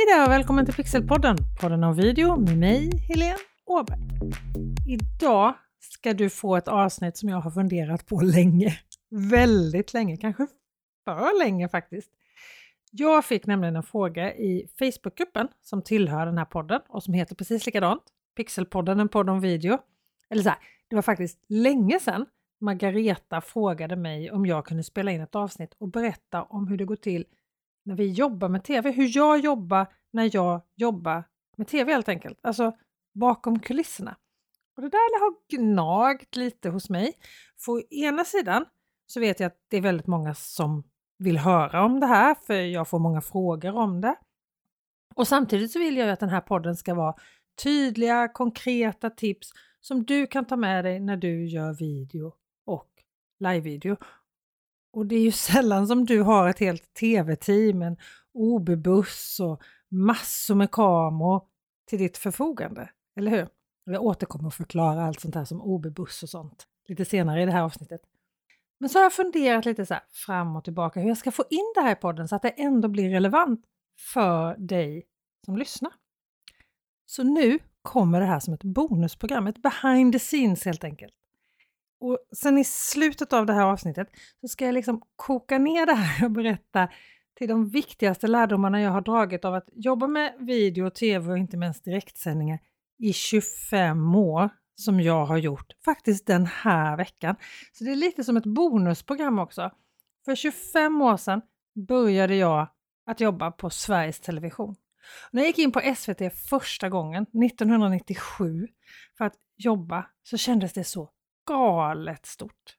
Hej där och välkommen till Pixelpodden, podden om video med mig, Helene Åberg. Idag ska du få ett avsnitt som jag har funderat på länge. Väldigt länge, kanske för länge faktiskt. Jag fick nämligen en fråga i Facebookgruppen som tillhör den här podden och som heter precis likadant, Pixelpodden, en podd om video. Eller så här, det var faktiskt länge sedan Margareta frågade mig om jag kunde spela in ett avsnitt och berätta om hur det går till när vi jobbar med TV, hur jag jobbar när jag jobbar med TV helt enkelt, alltså bakom kulisserna. Och det där har gnagt lite hos mig. För å ena sidan så vet jag att det är väldigt många som vill höra om det här, för jag får många frågor om det. Och samtidigt så vill jag att den här podden ska vara tydliga, konkreta tips som du kan ta med dig när du gör video och live-video. Och det är ju sällan som du har ett helt tv-team, en OB-buss och massor med kameror till ditt förfogande, eller hur? Jag återkommer och förklara allt sånt här som OB-buss och sånt lite senare i det här avsnittet. Men så har jag funderat lite så fram och tillbaka hur jag ska få in det här i podden så att det ändå blir relevant för dig som lyssnar. Så nu kommer det här som ett bonusprogram, ett behind the scenes helt enkelt. Och sen i slutet av det här avsnittet så ska jag liksom koka ner det här och berätta till de viktigaste lärdomarna jag har dragit av att jobba med video och tv och inte minst direktsändningar i 25 år som jag har gjort faktiskt den här veckan. Så det är lite som ett bonusprogram också. För 25 år sedan började jag att jobba på Sveriges Television. När jag gick in på SVT första gången, 1997, för att jobba så kändes det så galet stort.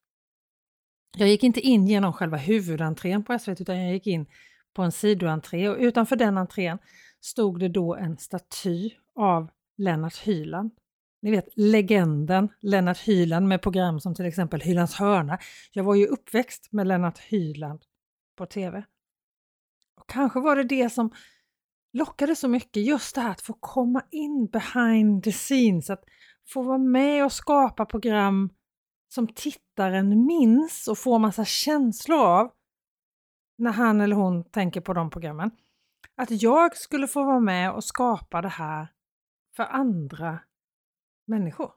Jag gick inte in genom själva huvudentrén på SVT utan jag gick in på en sidoentré och utanför den entrén stod det då en staty av Lennart Hyland. Ni vet legenden Lennart Hyland med program som till exempel Hylands hörna. Jag var ju uppväxt med Lennart Hyland på TV. Och kanske var det det som lockade så mycket, just det här att få komma in behind the scenes, att få vara med och skapa program som tittaren minns och får massa känslor av när han eller hon tänker på de programmen. Att jag skulle få vara med och skapa det här för andra människor.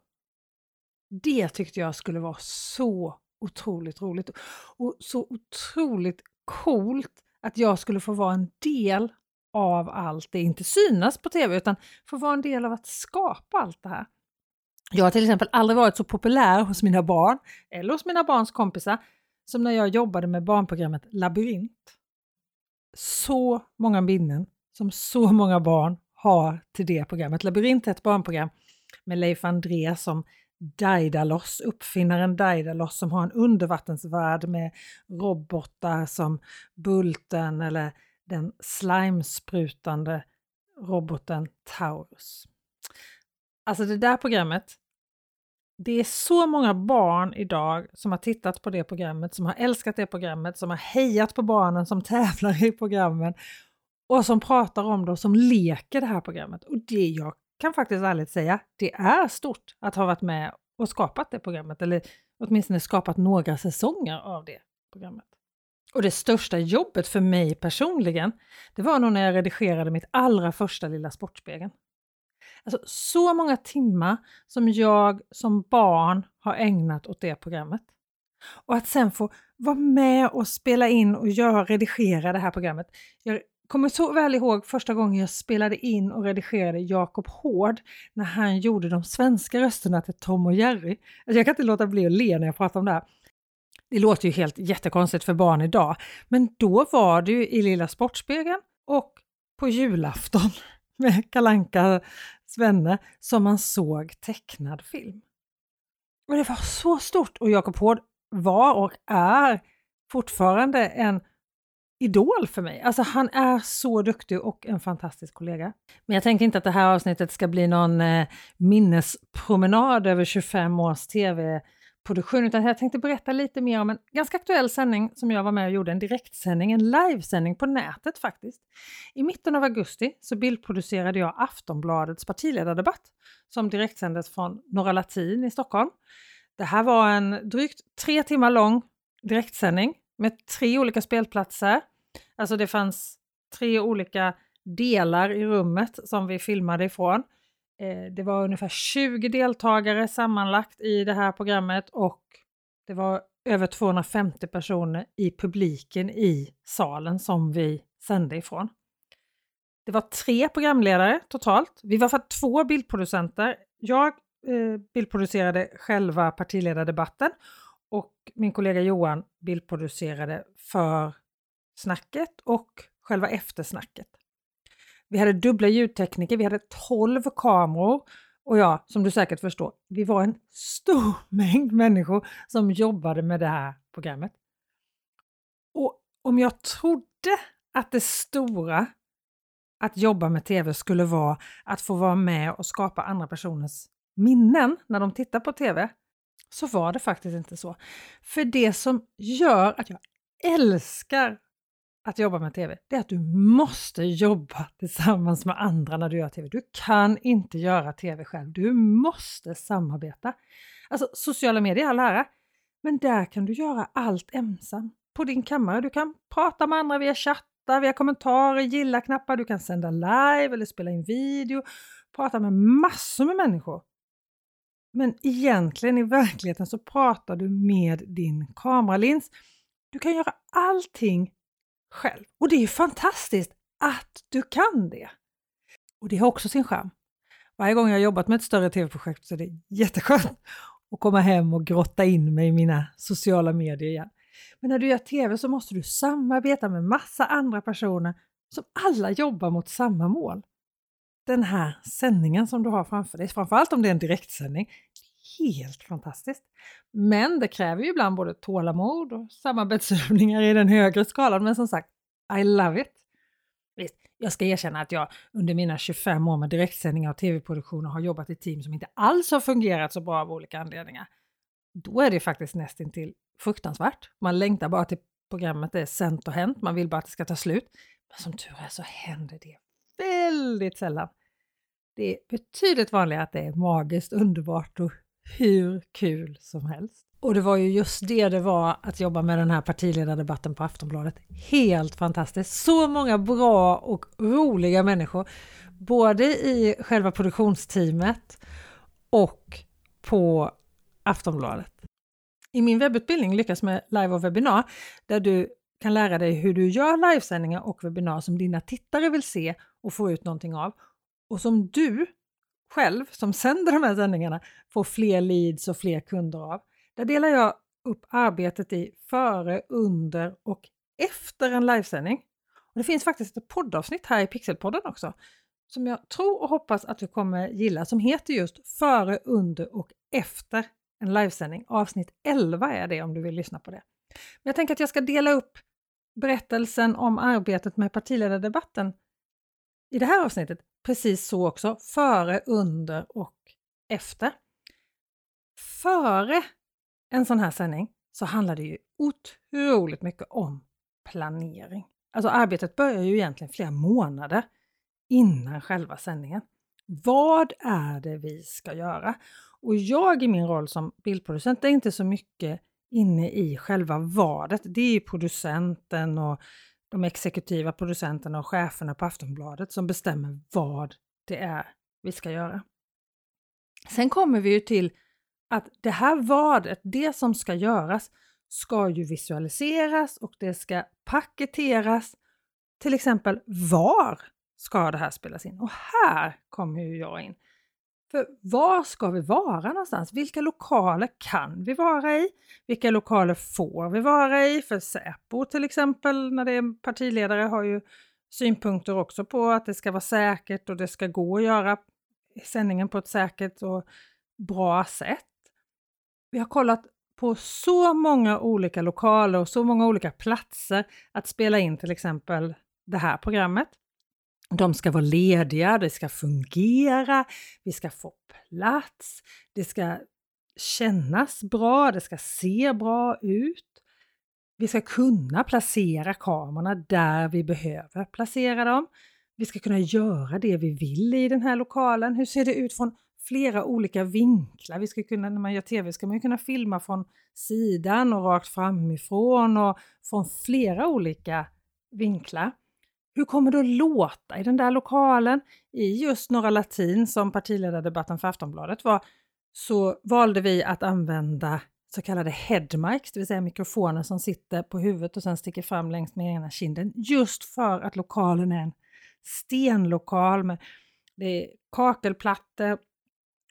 Det tyckte jag skulle vara så otroligt roligt och så otroligt coolt att jag skulle få vara en del av allt det, inte synas på tv utan få vara en del av att skapa allt det här. Jag har till exempel aldrig varit så populär hos mina barn eller hos mina barns kompisar som när jag jobbade med barnprogrammet Labyrint. Så många minnen som så många barn har till det programmet. Labyrint är ett barnprogram med Leif André som Daidalos, uppfinnaren Daidalos som har en undervattensvärld med robotar som Bulten eller den slimesprutande roboten Taurus. Alltså det där programmet, det är så många barn idag som har tittat på det programmet, som har älskat det programmet, som har hejat på barnen som tävlar i programmen och som pratar om det och som leker det här programmet. Och det jag kan faktiskt ärligt säga, det är stort att ha varit med och skapat det programmet, eller åtminstone skapat några säsonger av det programmet. Och det största jobbet för mig personligen, det var nog när jag redigerade mitt allra första Lilla Sportspegeln. Alltså så många timmar som jag som barn har ägnat åt det programmet. Och att sen få vara med och spela in och göra, redigera det här programmet. Jag kommer så väl ihåg första gången jag spelade in och redigerade Jakob Hård när han gjorde de svenska rösterna till Tom och Jerry. Alltså jag kan inte låta bli att le när jag pratar om det här. Det låter ju helt jättekonstigt för barn idag, men då var det ju i Lilla Sportspegeln och på julafton med Kalanka Svenne som man såg tecknad film. Och det var så stort och Jakob Hård var och är fortfarande en idol för mig. Alltså han är så duktig och en fantastisk kollega. Men jag tänker inte att det här avsnittet ska bli någon eh, minnespromenad över 25 års tv produktion, utan jag tänkte berätta lite mer om en ganska aktuell sändning som jag var med och gjorde, en direktsändning, en livesändning på nätet faktiskt. I mitten av augusti så bildproducerade jag Aftonbladets partiledardebatt som direktsändes från Norra Latin i Stockholm. Det här var en drygt tre timmar lång direktsändning med tre olika spelplatser. Alltså det fanns tre olika delar i rummet som vi filmade ifrån. Eh, det var ungefär 20 deltagare sammanlagt i det här programmet och det var över 250 personer i publiken i salen som vi sände ifrån. Det var tre programledare totalt. Vi var för två bildproducenter. Jag eh, bildproducerade själva partiledardebatten och min kollega Johan bildproducerade för snacket och själva eftersnacket. Vi hade dubbla ljudtekniker, vi hade 12 kameror och ja, som du säkert förstår, vi var en stor mängd människor som jobbade med det här programmet. Och om jag trodde att det stora att jobba med TV skulle vara att få vara med och skapa andra personers minnen när de tittar på TV, så var det faktiskt inte så. För det som gör att jag älskar att jobba med TV, det är att du måste jobba tillsammans med andra när du gör TV. Du kan inte göra TV själv, du måste samarbeta. Alltså sociala medier är all ära, men där kan du göra allt ensam på din kammare. Du kan prata med andra via chattar, via kommentarer, gilla-knappar, du kan sända live eller spela in video, prata med massor med människor. Men egentligen i verkligheten så pratar du med din kameralins. Du kan göra allting själv. Och det är fantastiskt att du kan det. Och det har också sin charm. Varje gång jag jobbat med ett större tv-projekt så är det jätteskönt att komma hem och grotta in mig i mina sociala medier igen. Men när du gör tv så måste du samarbeta med massa andra personer som alla jobbar mot samma mål. Den här sändningen som du har framför dig, framförallt om det är en direktsändning, helt fantastiskt. Men det kräver ju ibland både tålamod och samarbetsövningar i den högre skalan. Men som sagt, I love it! Visst, jag ska erkänna att jag under mina 25 år med direktsändningar och tv-produktioner har jobbat i team som inte alls har fungerat så bra av olika anledningar. Då är det faktiskt nästintill fruktansvärt. Man längtar bara till programmet är sänt och hänt, man vill bara att det ska ta slut. Men som tur är så händer det väldigt sällan. Det är betydligt vanligare att det är magiskt, underbart och hur kul som helst. Och det var ju just det det var att jobba med den här partiledardebatten på Aftonbladet. Helt fantastiskt! Så många bra och roliga människor, både i själva produktionsteamet och på Aftonbladet. I min webbutbildning Lyckas med live och webbinar, där du kan lära dig hur du gör livesändningar och webbinar som dina tittare vill se och få ut någonting av och som du själv som sänder de här sändningarna får fler leads och fler kunder av. Där delar jag upp arbetet i före, under och efter en livesändning. Och det finns faktiskt ett poddavsnitt här i Pixelpodden också som jag tror och hoppas att du kommer gilla som heter just före, under och efter en livesändning. Avsnitt 11 är det om du vill lyssna på det. Men jag tänker att jag ska dela upp berättelsen om arbetet med partiledardebatten i det här avsnittet precis så också, före, under och efter. Före en sån här sändning så handlar det ju otroligt mycket om planering. Alltså arbetet börjar ju egentligen flera månader innan själva sändningen. Vad är det vi ska göra? Och jag i min roll som bildproducent är inte så mycket inne i själva vadet. Det är producenten och de exekutiva producenterna och cheferna på Aftonbladet som bestämmer vad det är vi ska göra. Sen kommer vi ju till att det här vadet, det som ska göras, ska ju visualiseras och det ska paketeras. Till exempel, var ska det här spelas in? Och här kommer ju jag in. För var ska vi vara någonstans? Vilka lokaler kan vi vara i? Vilka lokaler får vi vara i? För Säpo till exempel, när det är partiledare, har ju synpunkter också på att det ska vara säkert och det ska gå att göra sändningen på ett säkert och bra sätt. Vi har kollat på så många olika lokaler och så många olika platser att spela in till exempel det här programmet. De ska vara lediga, det ska fungera, vi ska få plats, det ska kännas bra, det ska se bra ut. Vi ska kunna placera kamerorna där vi behöver placera dem. Vi ska kunna göra det vi vill i den här lokalen. Hur ser det ut från flera olika vinklar? Vi ska kunna, när man gör tv ska man kunna filma från sidan och rakt framifrån och från flera olika vinklar hur kommer det att låta i den där lokalen? I just Norra Latin som partiledardebatten för Aftonbladet var, så valde vi att använda så kallade headmics, det vill säga mikrofoner som sitter på huvudet och sen sticker fram längs med ena kinden, just för att lokalen är en stenlokal med det är kakelplattor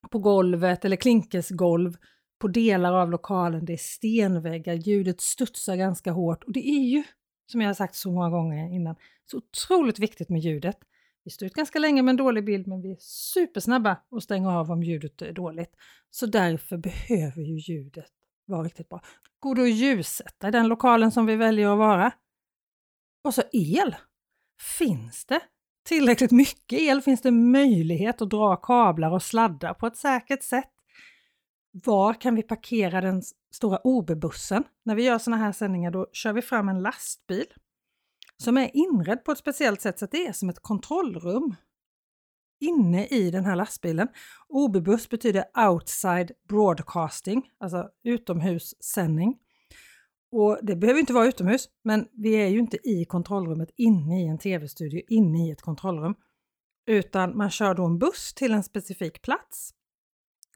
på golvet eller klinkersgolv på delar av lokalen. Det är stenväggar, ljudet studsar ganska hårt och det är ju, som jag har sagt så många gånger innan, så otroligt viktigt med ljudet. Vi står ut ganska länge med en dålig bild men vi är supersnabba att stänga av om ljudet är dåligt. Så därför behöver ju ljudet vara riktigt bra. Går det att ljussätta i den lokalen som vi väljer att vara? Och så el! Finns det tillräckligt mycket el? Finns det möjlighet att dra kablar och sladdar på ett säkert sätt? Var kan vi parkera den stora OB-bussen? När vi gör sådana här sändningar då kör vi fram en lastbil som är inredd på ett speciellt sätt så att det är som ett kontrollrum inne i den här lastbilen. OB-buss betyder outside broadcasting, alltså utomhussändning. Och det behöver inte vara utomhus, men vi är ju inte i kontrollrummet inne i en tv-studio, inne i ett kontrollrum. Utan man kör då en buss till en specifik plats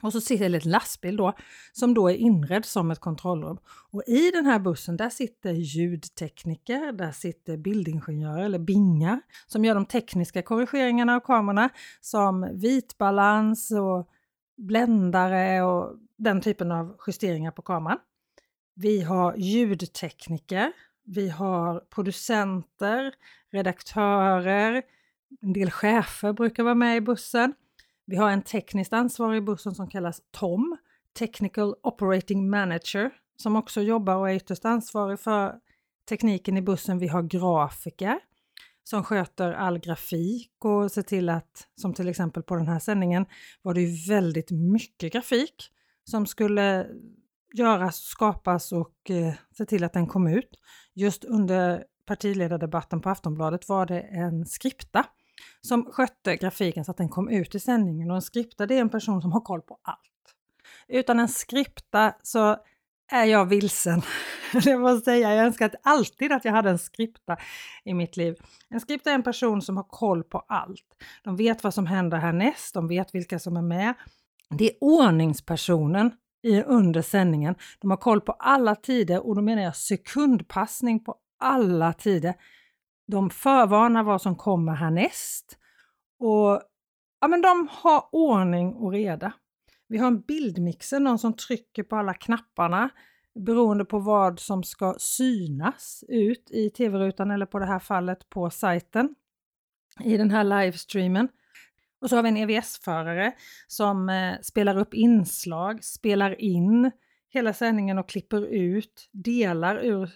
och så sitter det en lastbil då som då är inredd som ett kontrollrum. Och i den här bussen där sitter ljudtekniker, där sitter bildingenjörer eller bingar som gör de tekniska korrigeringarna av kamerorna som vitbalans och bländare och den typen av justeringar på kameran. Vi har ljudtekniker, vi har producenter, redaktörer, en del chefer brukar vara med i bussen. Vi har en tekniskt ansvarig i bussen som kallas Tom, Technical Operating Manager, som också jobbar och är ytterst ansvarig för tekniken i bussen. Vi har grafiker som sköter all grafik och ser till att, som till exempel på den här sändningen, var det ju väldigt mycket grafik som skulle göras, skapas och eh, se till att den kom ut. Just under partiledardebatten på Aftonbladet var det en skripta som skötte grafiken så att den kom ut i sändningen och en skripta det är en person som har koll på allt. Utan en skripta så är jag vilsen. Det måste säga, jag önskar alltid att jag hade en skripta i mitt liv. En skripta är en person som har koll på allt. De vet vad som händer härnäst, de vet vilka som är med. Det är ordningspersonen i, under sändningen. De har koll på alla tider och då menar jag sekundpassning på alla tider. De förvarnar vad som kommer härnäst och ja, men de har ordning och reda. Vi har en bildmixer, någon som trycker på alla knapparna beroende på vad som ska synas ut i tv-rutan eller på det här fallet på sajten i den här livestreamen. Och så har vi en EVS-förare som eh, spelar upp inslag, spelar in hela sändningen och klipper ut delar ur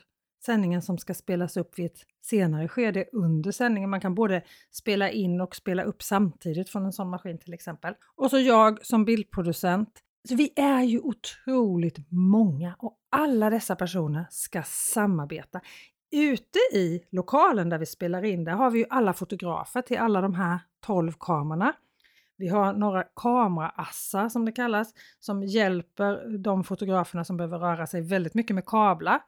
sändningen som ska spelas upp vid ett senare skede under sändningen. Man kan både spela in och spela upp samtidigt från en sån maskin till exempel. Och så jag som bildproducent. Så vi är ju otroligt många och alla dessa personer ska samarbeta. Ute i lokalen där vi spelar in, där har vi ju alla fotografer till alla de här 12 kamerorna. Vi har några kameraassar som det kallas, som hjälper de fotograferna som behöver röra sig väldigt mycket med kablar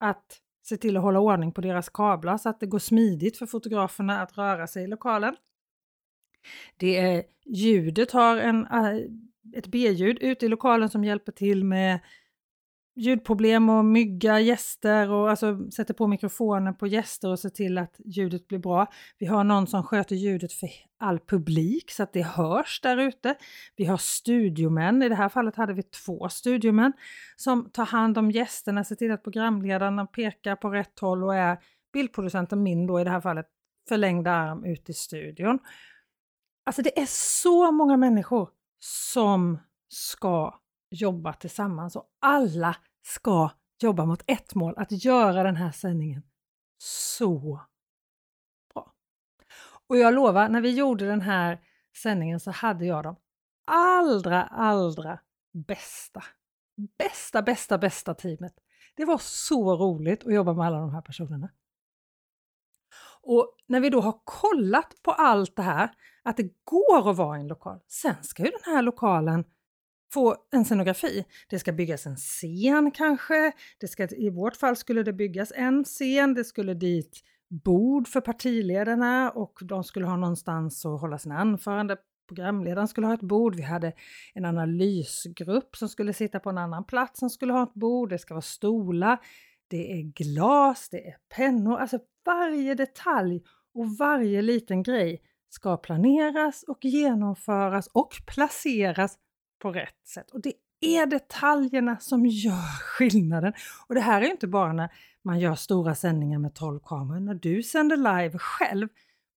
att se till att hålla ordning på deras kablar så att det går smidigt för fotograferna att röra sig i lokalen. Det är, ljudet har en, eh, ett B-ljud ute i lokalen som hjälper till med ljudproblem och mygga gäster och alltså sätter på mikrofonen på gäster och ser till att ljudet blir bra. Vi har någon som sköter ljudet för all publik så att det hörs där ute. Vi har studiomän, i det här fallet hade vi två studiomän som tar hand om gästerna, ser till att programledarna pekar på rätt håll och är bildproducenten min då i det här fallet förlängda arm ut i studion. Alltså det är så många människor som ska jobba tillsammans och alla ska jobba mot ett mål, att göra den här sändningen så bra. Och jag lovar, när vi gjorde den här sändningen så hade jag de allra, allra bästa, bästa, bästa, bästa teamet. Det var så roligt att jobba med alla de här personerna. Och när vi då har kollat på allt det här, att det går att vara i en lokal, sen ska ju den här lokalen få en scenografi. Det ska byggas en scen kanske. Det ska, I vårt fall skulle det byggas en scen. Det skulle dit bord för partiledarna och de skulle ha någonstans att hålla sina anföranden. Programledaren skulle ha ett bord. Vi hade en analysgrupp som skulle sitta på en annan plats som skulle ha ett bord. Det ska vara stolar. Det är glas, det är pennor. Alltså varje detalj och varje liten grej ska planeras och genomföras och placeras på rätt sätt. Och det är detaljerna som gör skillnaden. Och det här är inte bara när man gör stora sändningar med 12 kameror. När du sänder live själv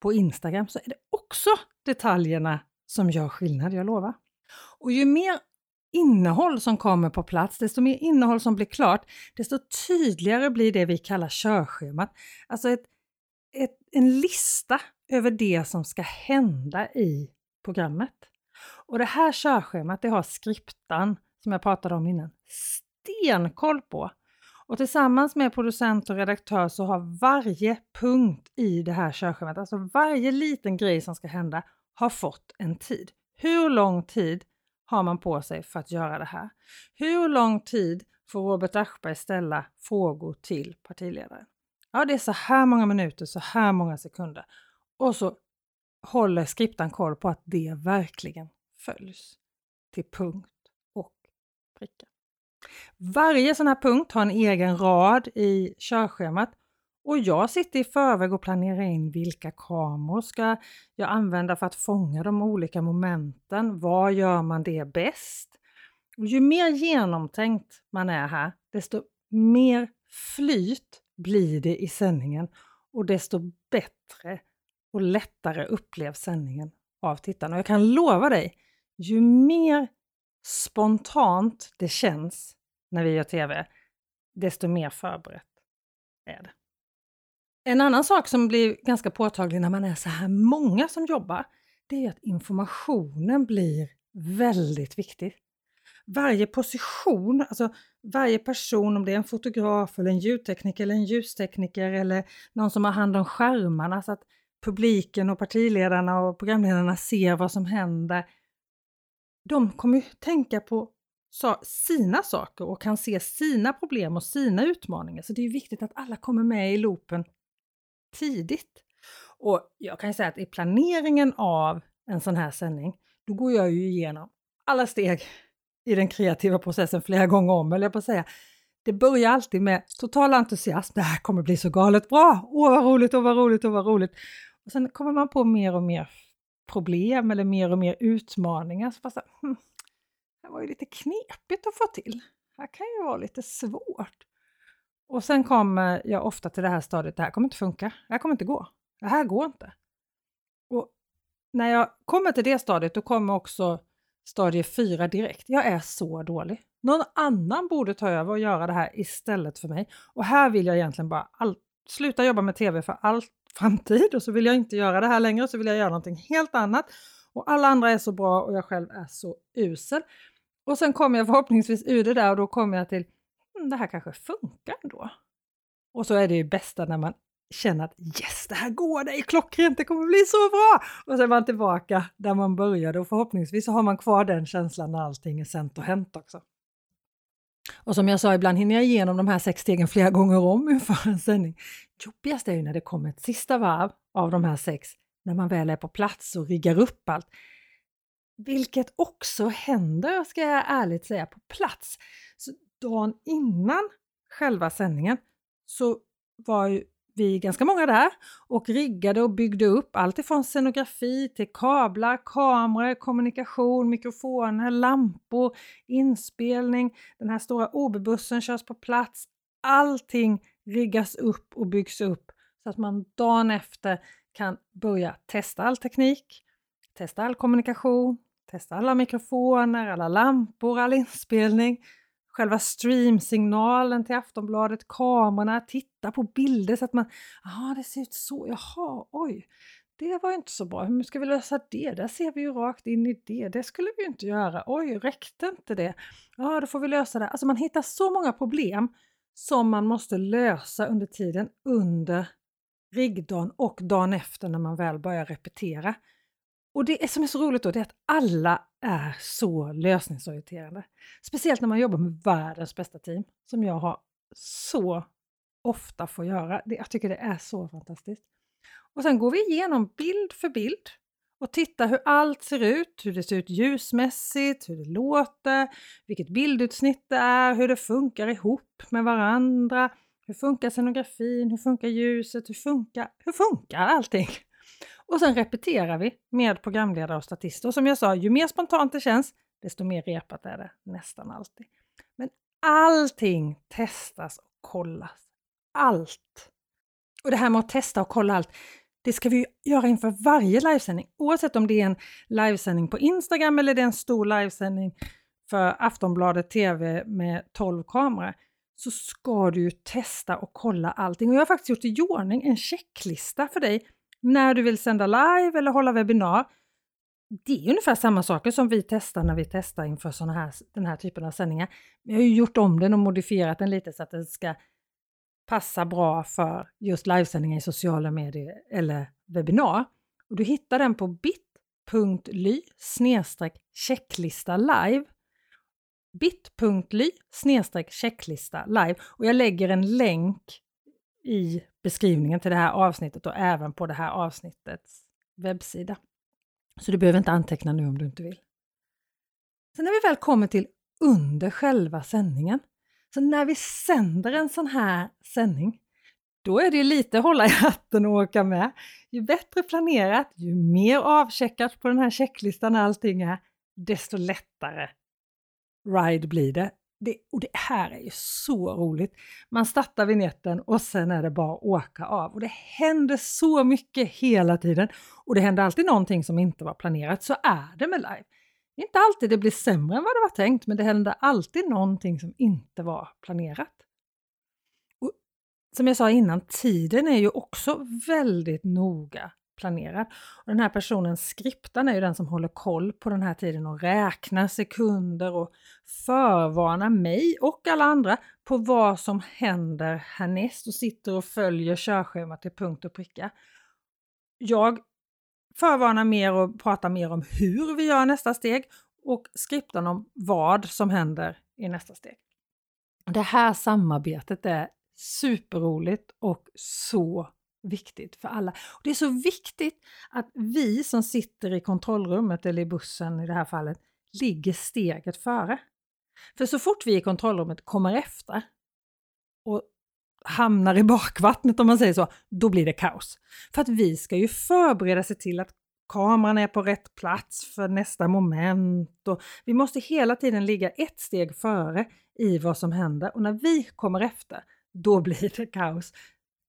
på Instagram så är det också detaljerna som gör skillnad, jag lovar. Och ju mer innehåll som kommer på plats, desto mer innehåll som blir klart, desto tydligare blir det vi kallar körschemat. Alltså ett, ett, en lista över det som ska hända i programmet. Och det här körschemat det har skriptan, som jag pratade om innan, stenkoll på. Och tillsammans med producent och redaktör så har varje punkt i det här körschemat, alltså varje liten grej som ska hända, har fått en tid. Hur lång tid har man på sig för att göra det här? Hur lång tid får Robert Aschberg ställa frågor till partiledaren? Ja, det är så här många minuter, så här många sekunder. Och så håller skriptan koll på att det verkligen följs till punkt och pricka. Varje sån här punkt har en egen rad i körschemat och jag sitter i förväg och planerar in vilka kameror ska jag använda för att fånga de olika momenten. Var gör man det bäst? Och ju mer genomtänkt man är här, desto mer flyt blir det i sändningen och desto bättre och lättare upplevs sändningen av tittarna. Och jag kan lova dig, ju mer spontant det känns när vi gör TV, desto mer förberett är det. En annan sak som blir ganska påtaglig när man är så här många som jobbar, det är att informationen blir väldigt viktig. Varje position, alltså varje person, om det är en fotograf eller en ljudtekniker eller en ljustekniker eller någon som har hand om skärmarna så att publiken och partiledarna och programledarna ser vad som händer. De kommer ju tänka på sina saker och kan se sina problem och sina utmaningar. Så det är viktigt att alla kommer med i loopen tidigt. Och jag kan säga att i planeringen av en sån här sändning, då går jag ju igenom alla steg i den kreativa processen flera gånger om, eller jag på att säga. Det börjar alltid med total entusiasm. Det här kommer bli så galet bra! Åh, vad roligt, åh, vad roligt, åh, vad roligt! Och sen kommer man på mer och mer problem eller mer och mer utmaningar. Så fast, hm, det var ju lite knepigt att få till. Det här kan ju vara lite svårt. Och sen kommer jag ofta till det här stadiet, det här kommer inte funka, det här kommer inte gå, det här går inte. Och när jag kommer till det stadiet, då kommer också stadie 4 direkt. Jag är så dålig. Någon annan borde ta över och göra det här istället för mig. Och här vill jag egentligen bara all, sluta jobba med TV för allt framtid och så vill jag inte göra det här längre, så vill jag göra någonting helt annat. Och alla andra är så bra och jag själv är så usel. Och sen kommer jag förhoppningsvis ur det där och då kommer jag till hm, det här kanske funkar ändå. Och så är det ju bästa när man känner att yes, det här går, det är klockrent, det kommer bli så bra! Och så är man tillbaka där man började och förhoppningsvis så har man kvar den känslan när allting är sent och hänt också. Och som jag sa, ibland hinner jag igenom de här sex stegen flera gånger om inför en sändning. Jobbigast är ju när det kommer ett sista varv av de här sex, när man väl är på plats och riggar upp allt. Vilket också händer, ska jag ärligt säga, på plats. Så dagen innan själva sändningen så var ju vi ganska många där och riggade och byggde upp allt ifrån scenografi till kablar, kameror, kommunikation, mikrofoner, lampor, inspelning. Den här stora OB-bussen körs på plats. Allting riggas upp och byggs upp så att man dagen efter kan börja testa all teknik, testa all kommunikation, testa alla mikrofoner, alla lampor, all inspelning själva streamsignalen till Aftonbladet, kamerorna, titta på bilder så att man, ja det ser ut så, jaha, oj, det var inte så bra, hur ska vi lösa det? Där ser vi ju rakt in i det, det skulle vi ju inte göra, oj, räckte inte det? Ja, då får vi lösa det. Alltså man hittar så många problem som man måste lösa under tiden under riggdagen och dagen efter när man väl börjar repetera. Och det som är så roligt då, det är att alla är så lösningsorienterade. Speciellt när man jobbar med världens bästa team, som jag har så ofta får göra. Jag tycker det är så fantastiskt. Och sen går vi igenom bild för bild och tittar hur allt ser ut, hur det ser ut ljusmässigt, hur det låter, vilket bildutsnitt det är, hur det funkar ihop med varandra, hur funkar scenografin, hur funkar ljuset, hur funkar, hur funkar allting? Och sen repeterar vi med programledare och statister. Och som jag sa, ju mer spontant det känns, desto mer repat är det nästan alltid. Men allting testas och kollas. Allt! Och det här med att testa och kolla allt, det ska vi göra inför varje livesändning. Oavsett om det är en livesändning på Instagram eller det är en stor livesändning för Aftonbladet TV med 12 kameror så ska du ju testa och kolla allting. Och jag har faktiskt gjort i ordning en checklista för dig när du vill sända live eller hålla webbinar. Det är ungefär samma saker som vi testar när vi testar inför såna här, den här typen av sändningar. Vi har ju gjort om den och modifierat den lite så att den ska passa bra för just livesändningar i sociala medier eller webbinar. Och du hittar den på bit.ly checklista live bit.ly checklista live och jag lägger en länk i beskrivningen till det här avsnittet och även på det här avsnittets webbsida. Så du behöver inte anteckna nu om du inte vill. Sen när vi väl kommer till under själva sändningen, så när vi sänder en sån här sändning, då är det lite hålla i hatten och åka med. Ju bättre planerat, ju mer avcheckat på den här checklistan allting är, desto lättare ride blir det det. Och det här är ju så roligt. Man startar vignetten och sen är det bara att åka av. Och det händer så mycket hela tiden. Och det händer alltid någonting som inte var planerat. Så är det med live. Det är inte alltid det blir sämre än vad det var tänkt, men det händer alltid någonting som inte var planerat. Och som jag sa innan, tiden är ju också väldigt noga planerad. Och den här personen, skriptan, är ju den som håller koll på den här tiden och räknar sekunder och förvarnar mig och alla andra på vad som händer härnäst och sitter och följer körschemat till punkt och pricka. Jag förvarnar mer och pratar mer om hur vi gör nästa steg och skriptan om vad som händer i nästa steg. Det här samarbetet är superroligt och så viktigt för alla. Och det är så viktigt att vi som sitter i kontrollrummet eller i bussen i det här fallet ligger steget före. För så fort vi i kontrollrummet kommer efter och hamnar i bakvattnet om man säger så, då blir det kaos. För att vi ska ju förbereda sig till att kameran är på rätt plats för nästa moment och vi måste hela tiden ligga ett steg före i vad som händer och när vi kommer efter, då blir det kaos.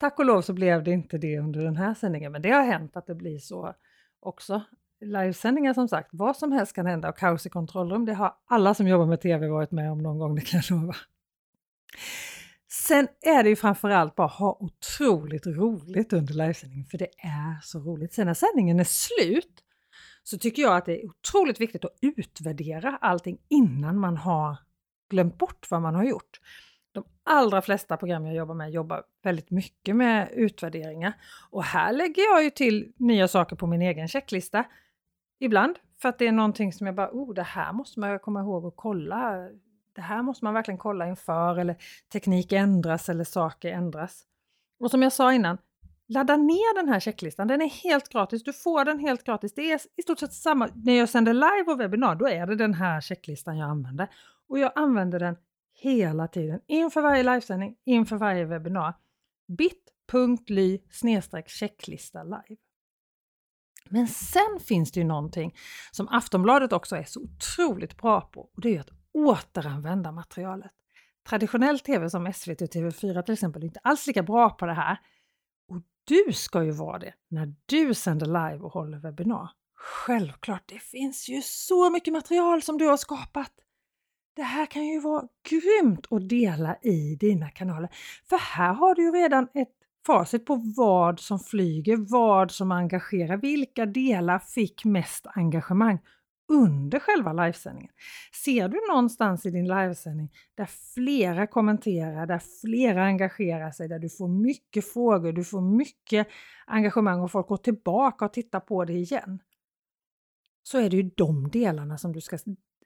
Tack och lov så blev det inte det under den här sändningen, men det har hänt att det blir så också. Livesändningar som sagt, vad som helst kan hända och kaos i kontrollrum, det har alla som jobbar med TV varit med om någon gång, det kan jag lova. Sen är det ju framförallt bara att ha otroligt roligt under livesändningen, för det är så roligt. Sen när sändningen är slut så tycker jag att det är otroligt viktigt att utvärdera allting innan man har glömt bort vad man har gjort. De allra flesta program jag jobbar med jobbar väldigt mycket med utvärderingar och här lägger jag ju till nya saker på min egen checklista ibland för att det är någonting som jag bara, oh, det här måste man komma ihåg och kolla det här måste man verkligen kolla inför eller teknik ändras eller saker ändras. Och som jag sa innan, ladda ner den här checklistan. Den är helt gratis. Du får den helt gratis. Det är i stort sett samma. När jag sänder live och webbinar, då är det den här checklistan jag använder. Och jag använder den hela tiden inför varje livesändning, inför varje webbinar. bit.ly checklista live. Men sen finns det ju någonting som Aftonbladet också är så otroligt bra på och det är att återanvända materialet. Traditionell tv som SVT och TV4 till exempel är inte alls lika bra på det här. Och du ska ju vara det när du sänder live och håller webbinar. Självklart, det finns ju så mycket material som du har skapat. Det här kan ju vara grymt att dela i dina kanaler. För här har du ju redan ett facit på vad som flyger, vad som engagerar, vilka delar fick mest engagemang under själva livesändningen. Ser du någonstans i din livesändning där flera kommenterar, där flera engagerar sig, där du får mycket frågor, du får mycket engagemang och folk går tillbaka och tittar på det igen. Så är det ju de delarna som du ska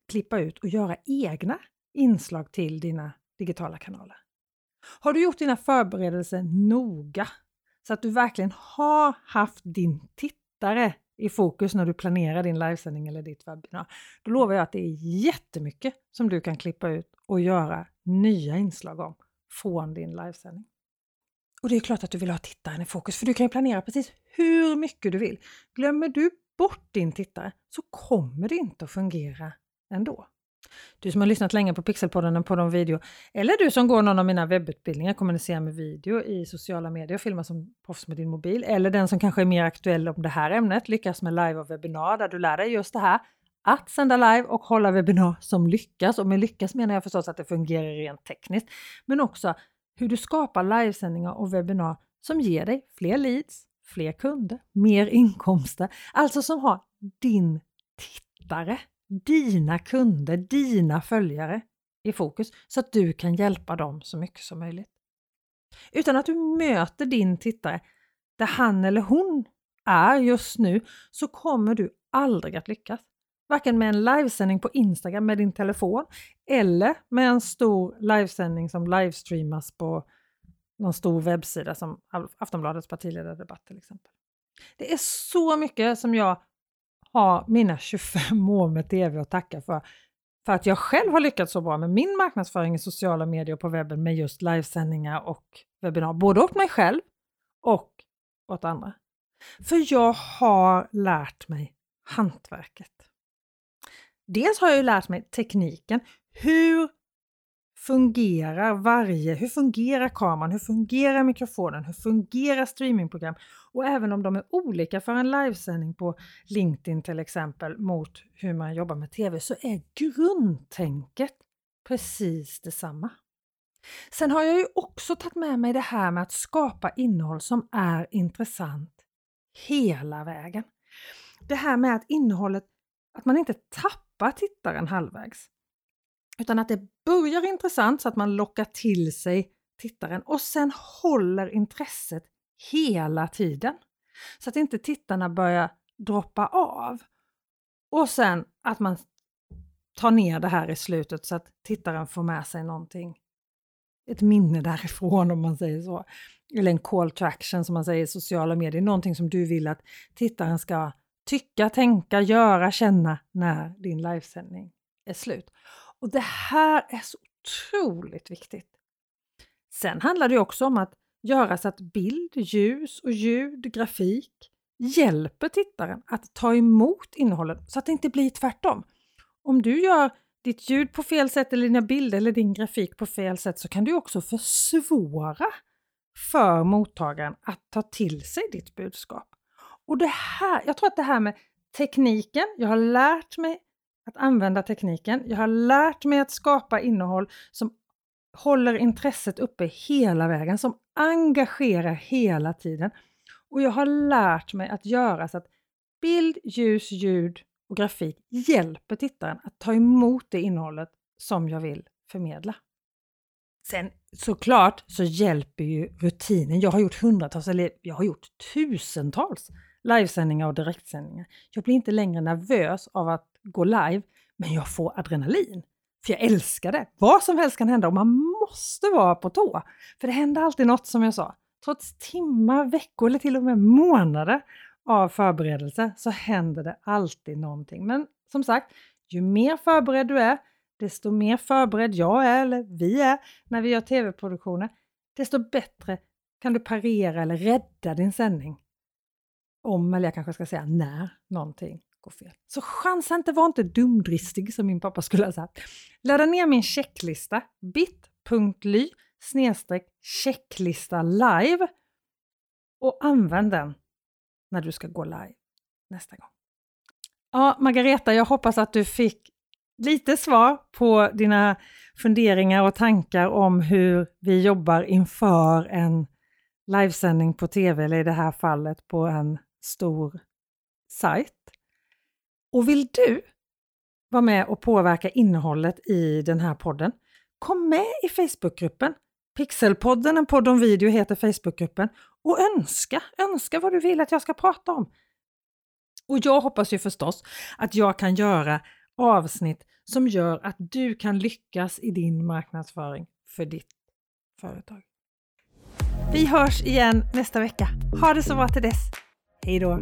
klippa ut och göra egna inslag till dina digitala kanaler. Har du gjort dina förberedelser noga så att du verkligen har haft din tittare i fokus när du planerar din livesändning eller ditt webbinar, då lovar jag att det är jättemycket som du kan klippa ut och göra nya inslag om från din livesändning. Och det är klart att du vill ha tittaren i fokus, för du kan ju planera precis hur mycket du vill. Glömmer du bort din tittare så kommer det inte att fungera ändå. Du som har lyssnat länge på Pixelpodden och på de video, eller du som går någon av mina webbutbildningar, kommunicerar med video i sociala medier och filmar som proffs med din mobil, eller den som kanske är mer aktuell om det här ämnet, lyckas med live och webbinar där du lär dig just det här, att sända live och hålla webbinar som lyckas. Och med lyckas menar jag förstås att det fungerar rent tekniskt, men också hur du skapar livesändningar och webbinar som ger dig fler leads, fler kunder, mer inkomster, alltså som har din tittare dina kunder, dina följare i fokus så att du kan hjälpa dem så mycket som möjligt. Utan att du möter din tittare där han eller hon är just nu så kommer du aldrig att lyckas. Varken med en livesändning på Instagram med din telefon eller med en stor livesändning som livestreamas på någon stor webbsida som Aftonbladets partiledardebatt till exempel. Det är så mycket som jag ha mina 25 år med TV att tacka för. För att jag själv har lyckats så bra med min marknadsföring i sociala medier och på webben med just livesändningar och webbinar, både åt mig själv och åt andra. För jag har lärt mig hantverket. Dels har jag ju lärt mig tekniken. Hur fungerar varje, hur fungerar kameran, hur fungerar mikrofonen, hur fungerar streamingprogram? Och även om de är olika för en livesändning på LinkedIn till exempel mot hur man jobbar med TV så är grundtänket precis detsamma. Sen har jag ju också tagit med mig det här med att skapa innehåll som är intressant hela vägen. Det här med att innehållet, att man inte tappar tittaren halvvägs. Utan att det börjar intressant så att man lockar till sig tittaren och sen håller intresset hela tiden. Så att inte tittarna börjar droppa av. Och sen att man tar ner det här i slutet så att tittaren får med sig någonting, ett minne därifrån om man säger så. Eller en call to action som man säger i sociala medier, någonting som du vill att tittaren ska tycka, tänka, göra, känna när din livesändning är slut. Och det här är så otroligt viktigt. Sen handlar det också om att göra så att bild, ljus och ljud, grafik hjälper tittaren att ta emot innehållet så att det inte blir tvärtom. Om du gör ditt ljud på fel sätt eller dina bilder eller din grafik på fel sätt så kan du också försvåra för mottagaren att ta till sig ditt budskap. Och det här, jag tror att det här med tekniken, jag har lärt mig att använda tekniken. Jag har lärt mig att skapa innehåll som håller intresset uppe hela vägen, som engagerar hela tiden. Och jag har lärt mig att göra så att bild, ljus, ljud och grafik hjälper tittaren att ta emot det innehållet som jag vill förmedla. Sen såklart så hjälper ju rutinen. Jag har gjort hundratals, eller jag har gjort tusentals livesändningar och direktsändningar. Jag blir inte längre nervös av att gå live, men jag får adrenalin. För jag älskar det. Vad som helst kan hända och man måste vara på tå. För det händer alltid något som jag sa. Trots timmar, veckor eller till och med månader av förberedelse så händer det alltid någonting. Men som sagt, ju mer förberedd du är, desto mer förberedd jag är eller vi är när vi gör tv-produktioner, desto bättre kan du parera eller rädda din sändning. Om, eller jag kanske ska säga när, någonting gå fel. Så chansa inte, var inte dumdristig som min pappa skulle ha sagt. Ladda ner min checklista bit.ly snedstreck checklista live och använd den när du ska gå live nästa gång. Ja, Margareta, jag hoppas att du fick lite svar på dina funderingar och tankar om hur vi jobbar inför en livesändning på tv, eller i det här fallet på en stor sajt. Och vill du vara med och påverka innehållet i den här podden? Kom med i Facebookgruppen. Pixelpodden, en podd om video, heter Facebookgruppen. Och önska, önska vad du vill att jag ska prata om. Och jag hoppas ju förstås att jag kan göra avsnitt som gör att du kan lyckas i din marknadsföring för ditt företag. Vi hörs igen nästa vecka. Ha det så bra till dess. Hej då!